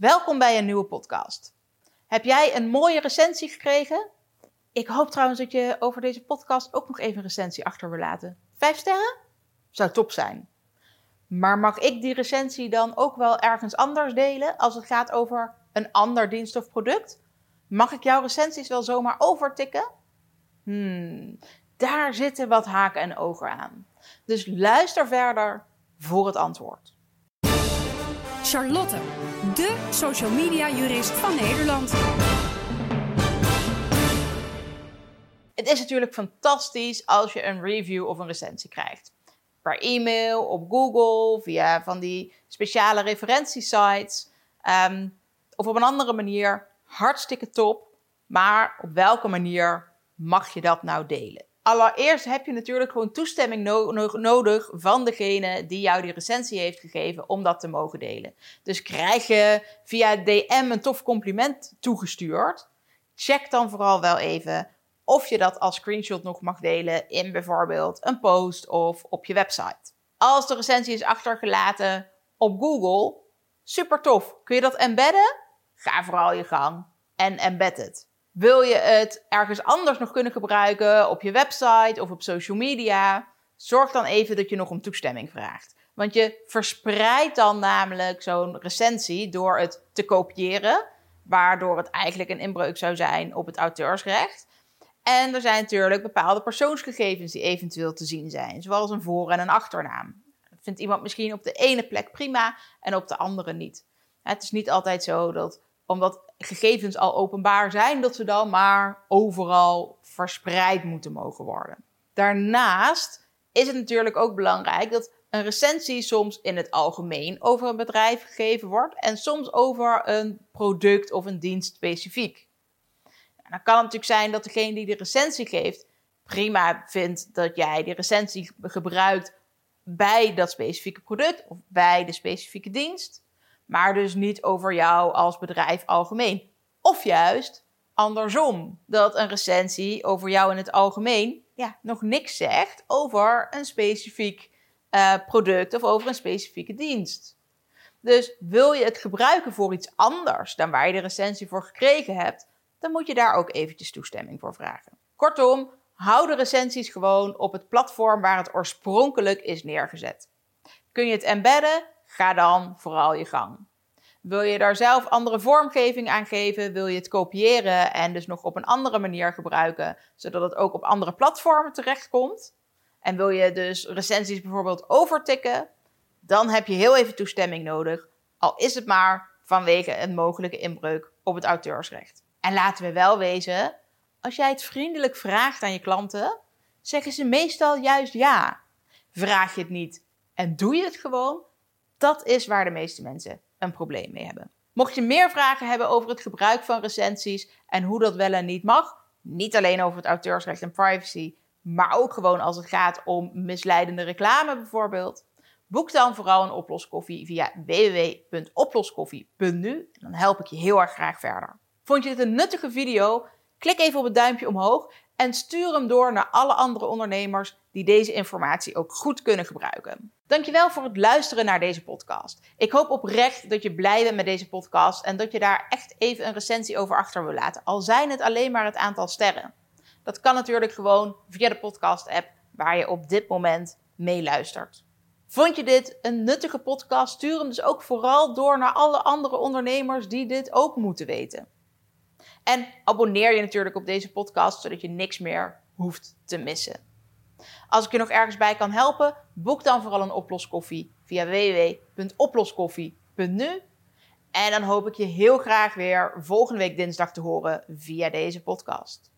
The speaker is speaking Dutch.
Welkom bij een nieuwe podcast. Heb jij een mooie recensie gekregen? Ik hoop trouwens dat je over deze podcast ook nog even een recensie achter wil laten. Vijf sterren? Zou top zijn. Maar mag ik die recensie dan ook wel ergens anders delen als het gaat over een ander dienst of product? Mag ik jouw recensies wel zomaar overtikken? Hmm, daar zitten wat haken en ogen aan. Dus luister verder voor het antwoord. Charlotte, de social media jurist van Nederland. Het is natuurlijk fantastisch als je een review of een recensie krijgt. Per e-mail, op Google, via van die speciale referentiesites. Um, of op een andere manier. Hartstikke top. Maar op welke manier mag je dat nou delen? Allereerst heb je natuurlijk gewoon toestemming nodig van degene die jou die recensie heeft gegeven om dat te mogen delen. Dus krijg je via DM een tof compliment toegestuurd, check dan vooral wel even of je dat als screenshot nog mag delen in bijvoorbeeld een post of op je website. Als de recensie is achtergelaten op Google, super tof. Kun je dat embedden? Ga vooral je gang en embed het. Wil je het ergens anders nog kunnen gebruiken, op je website of op social media? Zorg dan even dat je nog om toestemming vraagt. Want je verspreidt dan namelijk zo'n recensie door het te kopiëren, waardoor het eigenlijk een inbreuk zou zijn op het auteursrecht. En er zijn natuurlijk bepaalde persoonsgegevens die eventueel te zien zijn, zoals een voor- en een achternaam. Dat vindt iemand misschien op de ene plek prima en op de andere niet. Het is niet altijd zo dat omdat gegevens al openbaar zijn, dat ze dan maar overal verspreid moeten mogen worden. Daarnaast is het natuurlijk ook belangrijk dat een recensie soms in het algemeen over een bedrijf gegeven wordt en soms over een product of een dienst specifiek. Dan kan het natuurlijk zijn dat degene die de recensie geeft prima vindt dat jij die recensie gebruikt bij dat specifieke product of bij de specifieke dienst maar dus niet over jou als bedrijf algemeen. Of juist andersom, dat een recensie over jou in het algemeen ja, nog niks zegt over een specifiek uh, product of over een specifieke dienst. Dus wil je het gebruiken voor iets anders dan waar je de recensie voor gekregen hebt, dan moet je daar ook eventjes toestemming voor vragen. Kortom, hou de recensies gewoon op het platform waar het oorspronkelijk is neergezet. Kun je het embedden? Ga dan vooral je gang. Wil je daar zelf andere vormgeving aan geven? Wil je het kopiëren en dus nog op een andere manier gebruiken, zodat het ook op andere platformen terechtkomt? En wil je dus recensies bijvoorbeeld overtikken? Dan heb je heel even toestemming nodig, al is het maar vanwege een mogelijke inbreuk op het auteursrecht. En laten we wel wezen, als jij het vriendelijk vraagt aan je klanten, zeggen ze meestal juist ja. Vraag je het niet en doe je het gewoon, dat is waar de meeste mensen een probleem mee hebben. Mocht je meer vragen hebben over het gebruik van recensies en hoe dat wel en niet mag, niet alleen over het auteursrecht en privacy, maar ook gewoon als het gaat om misleidende reclame bijvoorbeeld, boek dan vooral een oploskoffie via www.oploskoffie.nu en dan help ik je heel erg graag verder. Vond je dit een nuttige video? Klik even op het duimpje omhoog en stuur hem door naar alle andere ondernemers die deze informatie ook goed kunnen gebruiken. Dankjewel voor het luisteren naar deze podcast. Ik hoop oprecht dat je blij bent met deze podcast en dat je daar echt even een recensie over achter wil laten. Al zijn het alleen maar het aantal sterren. Dat kan natuurlijk gewoon via de podcast-app waar je op dit moment meeluistert. Vond je dit een nuttige podcast? Stuur hem dus ook vooral door naar alle andere ondernemers die dit ook moeten weten. En abonneer je natuurlijk op deze podcast, zodat je niks meer hoeft te missen. Als ik je nog ergens bij kan helpen, boek dan vooral een oploskoffie via www.oploskoffie.nu. En dan hoop ik je heel graag weer volgende week dinsdag te horen via deze podcast.